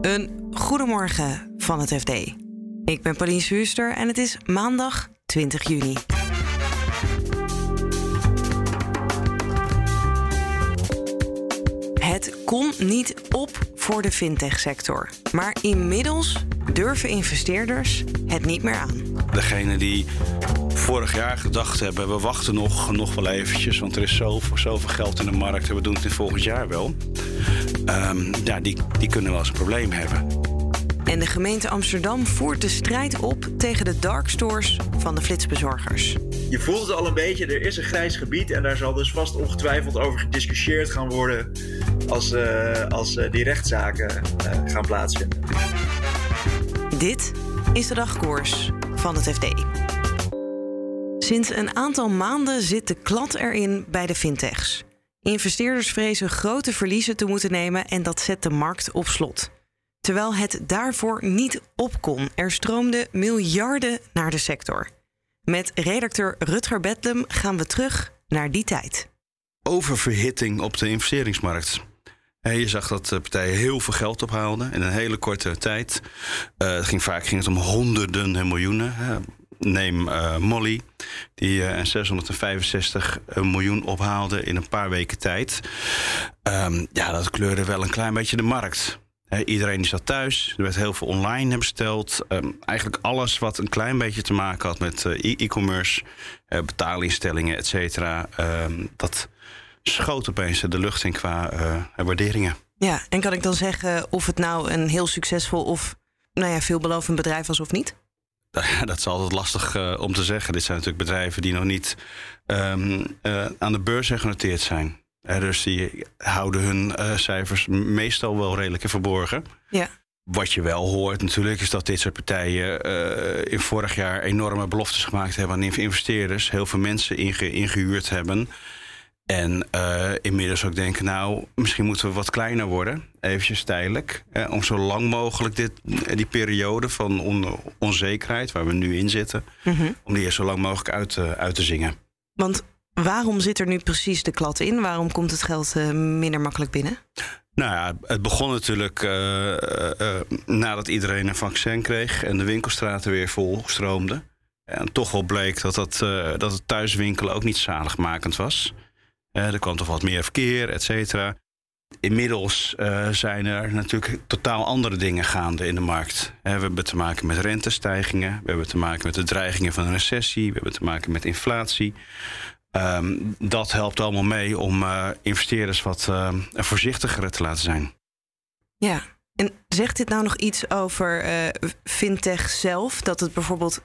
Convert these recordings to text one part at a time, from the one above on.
Een goedemorgen van het FD. Ik ben Pauline Schuster en het is maandag 20 juni. Het kon niet op voor de fintech-sector. Maar inmiddels durven investeerders het niet meer aan. Degene die vorig jaar gedacht hebben, we wachten nog, nog wel eventjes... want er is zoveel, zoveel geld in de markt en we doen het in volgend jaar wel... Um, ja, die, die kunnen wel eens een probleem hebben. En de gemeente Amsterdam voert de strijd op tegen de dark stores van de flitsbezorgers. Je voelt het al een beetje, er is een grijs gebied en daar zal dus vast ongetwijfeld over gediscussieerd gaan worden als, uh, als uh, die rechtszaken uh, gaan plaatsvinden. Dit is de dagkoers van het FD. Sinds een aantal maanden zit de klad erin bij de fintechs. Investeerders vrezen grote verliezen te moeten nemen en dat zet de markt op slot. Terwijl het daarvoor niet op kon. Er stroomden miljarden naar de sector. Met redacteur Rutger Bedlem gaan we terug naar die tijd. Oververhitting op de investeringsmarkt. Je zag dat partijen heel veel geld ophaalden in een hele korte tijd. Uh, ging, vaak ging het om honderden en miljoenen. Neem uh, Molly, die uh, 665 miljoen ophaalde in een paar weken tijd. Um, ja, dat kleurde wel een klein beetje de markt. Iedereen die zat thuis. Er werd heel veel online besteld. Um, eigenlijk alles wat een klein beetje te maken had met e-commerce, betaalinstellingen, et cetera. Um, dat schoot opeens de lucht in qua waarderingen. Ja, en kan ik dan zeggen of het nou een heel succesvol of nou ja, veelbelovend bedrijf was of niet? Dat is altijd lastig uh, om te zeggen. Dit zijn natuurlijk bedrijven die nog niet um, uh, aan de beurs genoteerd zijn. Uh, dus die houden hun cijfers meestal wel redelijk in verborgen. Ja. Wat je wel hoort natuurlijk is dat dit soort partijen in vorig jaar enorme beloftes gemaakt hebben aan investeerders. Heel veel mensen inge ingehuurd hebben. En uh, inmiddels ook denken, nou, misschien moeten we wat kleiner worden, eventjes tijdelijk. Eh, om zo lang mogelijk dit, die periode van on onzekerheid waar we nu in zitten, mm -hmm. om die zo lang mogelijk uit, uh, uit te zingen. Want waarom zit er nu precies de klad in? Waarom komt het geld uh, minder makkelijk binnen? Nou ja, het begon natuurlijk nadat iedereen een vaccin kreeg en de winkelstraten weer vol stroomden. En toch wel bleek dat, dat, dat het thuiswinkelen ook niet zaligmakend was. Uh, er kwam toch wat meer verkeer, et cetera. Inmiddels uh, zijn er natuurlijk totaal andere dingen gaande in de markt. Uh, we hebben te maken met rentestijgingen, we hebben te maken met de dreigingen van een recessie, we hebben te maken met inflatie. Um, dat helpt allemaal mee om investeerders wat voorzichtiger te laten zijn. Ja, en zegt dit nou nog iets over fintech zelf? Dat het bijvoorbeeld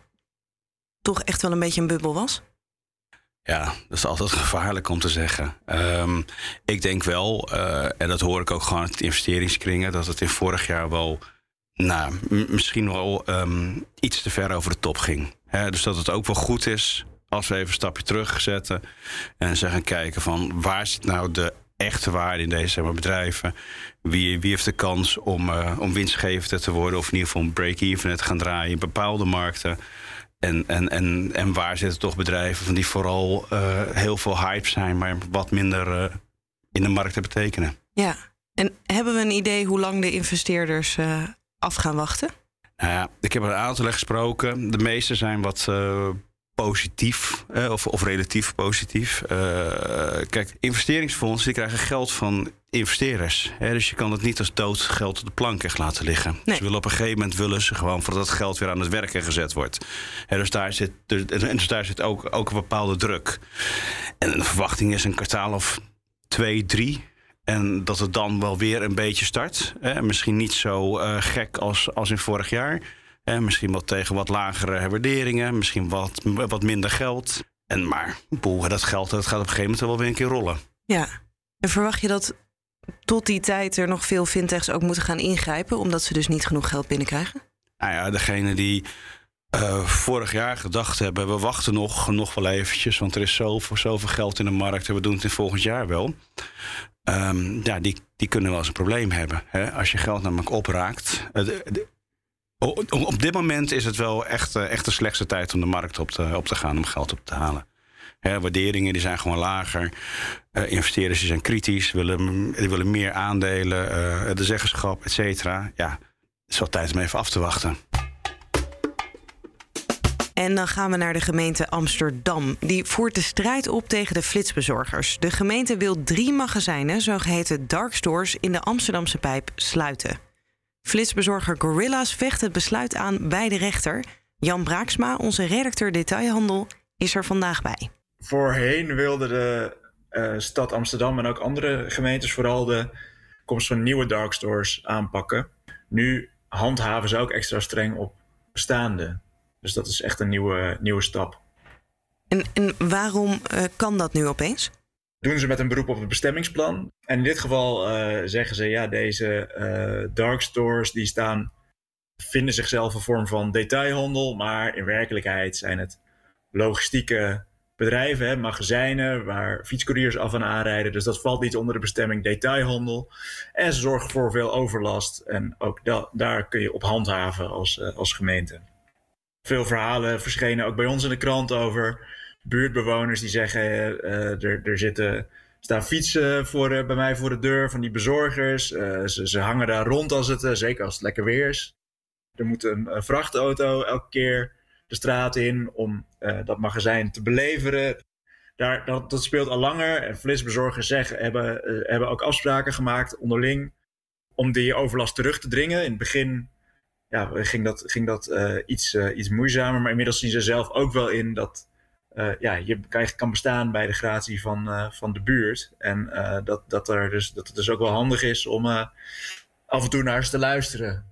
toch echt wel een beetje een bubbel was? Ja, dat is altijd gevaarlijk om te zeggen. Um, ik denk wel, uh, en dat hoor ik ook gewoon uit investeringskringen, dat het in vorig jaar wel, nou, misschien wel um, iets te ver over de top ging. Dus dat het ook wel goed is als we even een stapje terug zetten en zeggen kijken van waar zit nou de echte waarde in deze bedrijven? Wie, wie heeft de kans om, uh, om winstgevender te worden of in ieder geval een break-even te gaan draaien in bepaalde markten? En, en, en, en waar zitten toch bedrijven van die vooral uh, heel veel hype zijn, maar wat minder uh, in de markt te betekenen? Ja, en hebben we een idee hoe lang de investeerders uh, af gaan wachten? Nou ja, ik heb er een aantal gesproken. De meeste zijn wat positief of, of relatief positief. kijk, investeringsfondsen die krijgen geld van investeerders. Hè? Dus je kan het niet als dood geld op de plank echt laten liggen. Nee. Ze willen op een gegeven moment willen ze gewoon voordat het geld weer aan het werken gezet wordt. Hè, dus daar zit, dus, dus daar zit ook, ook een bepaalde druk. En de verwachting is een kwartaal of twee, drie. En dat het dan wel weer een beetje start. Hè? Misschien niet zo uh, gek als, als in vorig jaar. Hè? Misschien wat tegen wat lagere waarderingen. Misschien wat, wat minder geld. En maar, boel, dat geld dat gaat op een gegeven moment wel weer een keer rollen. Ja. En verwacht je dat tot die tijd er nog veel fintechs ook moeten gaan ingrijpen, omdat ze dus niet genoeg geld binnenkrijgen? Nou ja, degene die uh, vorig jaar gedacht hebben, we wachten nog, nog wel eventjes, want er is zoveel, zoveel geld in de markt en we doen het in volgend jaar wel. Um, ja, die, die kunnen wel eens een probleem hebben. Hè? Als je geld namelijk opraakt. Op dit moment is het wel echt, uh, echt de slechtste tijd om de markt op te, op te gaan om geld op te halen. Waarderingen die zijn gewoon lager. Uh, investeerders die zijn kritisch, willen, die willen meer aandelen, de zeggenschap, et cetera. Ja, het is wel tijd om even af te wachten. En dan gaan we naar de gemeente Amsterdam. Die voert de strijd op tegen de flitsbezorgers. De gemeente wil drie magazijnen, zogeheten dark stores, in de Amsterdamse pijp sluiten. Flitsbezorger Gorilla's vecht het besluit aan bij de rechter. Jan Braaksma, onze redacteur detailhandel, is er vandaag bij. Voorheen wilde de uh, stad Amsterdam en ook andere gemeentes vooral de komst van nieuwe dark stores aanpakken. Nu handhaven ze ook extra streng op bestaande. Dus dat is echt een nieuwe, nieuwe stap. En, en waarom uh, kan dat nu opeens? Doen ze met een beroep op het bestemmingsplan. En in dit geval uh, zeggen ze, ja, deze dark stores die staan, vinden zichzelf een vorm van detailhandel. Maar in werkelijkheid zijn het logistieke bedrijven, magazijnen, waar fietscouriers af en aanrijden. Dus dat valt niet onder de bestemming detailhandel. En ze zorgen voor veel overlast. En ook da daar kun je op handhaven als, als gemeente veel verhalen verschenen ook bij ons in de krant over buurtbewoners die zeggen: uh, er, er zitten, staan fietsen voor, bij mij voor de deur van die bezorgers. Ze, ze, hangen daar rond als het, zeker als het lekker weer is. Er moet een, een vrachtauto elke keer de straat in om dat magazijn te beleveren. Daar, dat, dat, speelt al langer. En flitsbezorgers zeggen, hebben, hebben ook afspraken gemaakt onderling om die overlast terug te dringen. In het begin ja, ging dat, ging dat uh, iets, iets moeizamer. Maar inmiddels zien ze zelf ook wel in dat ja, je kan bestaan bij de gratie van, van de buurt. En dat, dat, er dus, dat het dus ook wel handig is om af en toe naar ze te luisteren.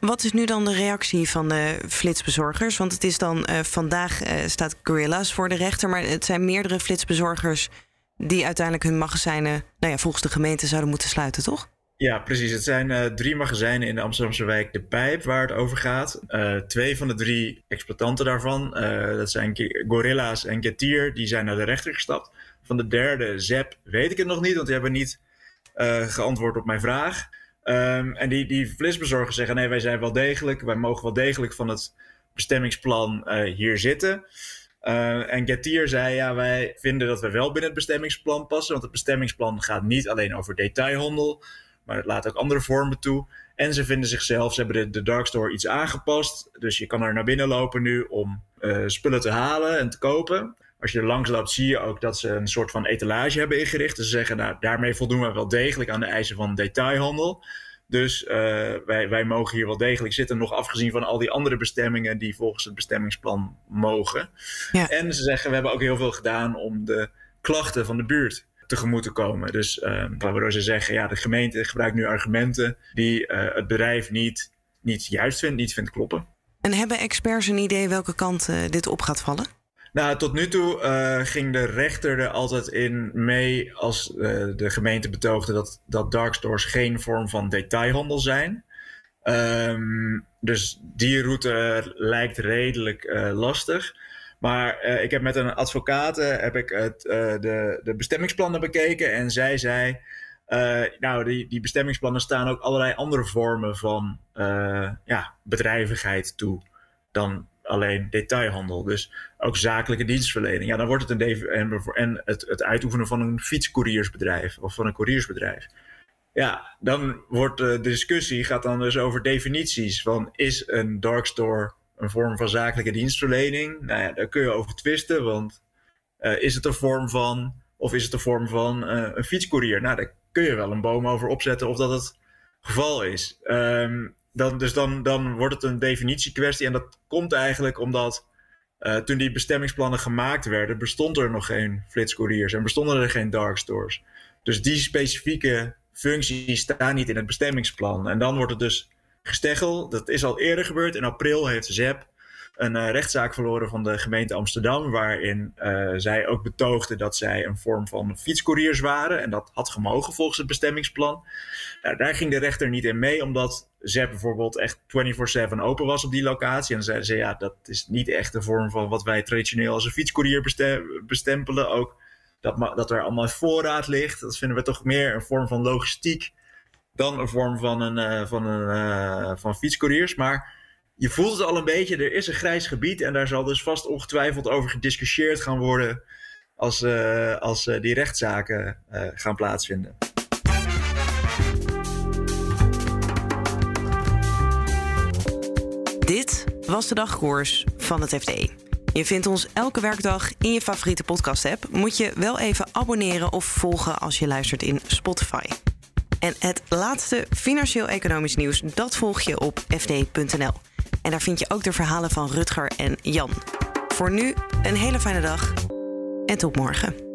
Wat is nu dan de reactie van de flitsbezorgers? Want het is dan vandaag staat Gorilla's voor de rechter, maar het zijn meerdere flitsbezorgers die uiteindelijk hun magazijnen, nou ja, volgens de gemeente zouden moeten sluiten, toch? Ja, precies. Het zijn uh, drie magazijnen in de Amsterdamse wijk De Pijp waar het over gaat. Twee van de drie exploitanten daarvan, dat zijn Gorilla's en Getir, die zijn naar de rechter gestapt. Van de derde, Zep, weet ik het nog niet, want die hebben niet geantwoord op mijn vraag. Um, en die, die flitsbezorgers zeggen, nee, wij zijn wel degelijk, wij mogen wel degelijk van het bestemmingsplan hier zitten. en Getir zei, ja, wij vinden dat we wel binnen het bestemmingsplan passen, want het bestemmingsplan gaat niet alleen over detailhandel, maar het laat ook andere vormen toe. En ze vinden zichzelf, ze hebben de, de Dark Store iets aangepast. Dus je kan er naar binnen lopen nu om uh, spullen te halen en te kopen. Als je er langs loopt, zie je ook dat ze een soort van etalage hebben ingericht. Dus ze zeggen, nou, daarmee voldoen we wel degelijk aan de eisen van detailhandel. Dus uh, wij, wij mogen hier wel degelijk zitten, nog afgezien van al die andere bestemmingen die volgens het bestemmingsplan mogen. Ja. En ze zeggen, we hebben ook heel veel gedaan om de klachten van de buurt tegemoet te komen. Dus uh, waardoor ze zeggen, ja, de gemeente gebruikt nu argumenten die uh, het bedrijf niet, niet juist vindt, niet vindt kloppen. En hebben experts een idee welke kant uh, dit op gaat vallen? Nou, tot nu toe uh, ging de rechter er altijd in mee als de gemeente betoogde dat, dat dark stores geen vorm van detailhandel zijn. Um, dus die route lijkt redelijk lastig. Maar ik heb met een advocaat heb ik het, de, de bestemmingsplannen bekeken. En zij zei. Nou, die, die bestemmingsplannen staan ook allerlei andere vormen van ja, bedrijvigheid toe dan alleen detailhandel. Dus ook zakelijke dienstverlening. Ja, dan wordt het een en, en het, het uitoefenen van een fietscouriersbedrijf of van een couriersbedrijf. Ja, dan wordt de discussie gaat dan dus over definities van is een dark store een vorm van zakelijke dienstverlening. Nou ja, daar kun je over twisten, want uh, is het een vorm van, of is het een vorm van uh, een fietscourier? Nou, daar kun je wel een boom over opzetten of dat het geval is. Um, dan, dus dan, dan wordt het een definitiekwestie en dat komt eigenlijk omdat uh, toen die bestemmingsplannen gemaakt werden, bestond er nog geen flitscouriers en bestonden er geen dark stores. Dus die specifieke functies staan niet in het bestemmingsplan. En dan wordt het dus gesteggel. Dat is al eerder gebeurd. In april heeft ZEP een uh, rechtszaak verloren van de gemeente Amsterdam, waarin uh, zij ook betoogde dat zij een vorm van fietscouriers waren. En dat had gemogen volgens het bestemmingsplan. Nou, daar ging de rechter niet in mee, omdat ZEP bijvoorbeeld echt 24-7 open was op die locatie. En zeiden ze, ja, dat is niet echt de vorm van wat wij traditioneel als een fietscourier bestempelen. Ook dat, dat er allemaal voorraad ligt, dat vinden we toch meer een vorm van logistiek dan een vorm van, een, uh, van, een, van fietscouriers. Maar je voelt het al een beetje, er is een grijs gebied en daar zal dus vast ongetwijfeld over gediscussieerd gaan worden als, uh, als uh, die rechtszaken uh, gaan plaatsvinden. Dit was de dagkoers van het FD. Je vindt ons elke werkdag in je favoriete podcast-app. Moet je wel even abonneren of volgen als je luistert in Spotify. En het laatste financieel-economisch nieuws, dat volg je op fd.nl. En daar vind je ook de verhalen van Rutger en Jan. Voor nu een hele fijne dag en tot morgen.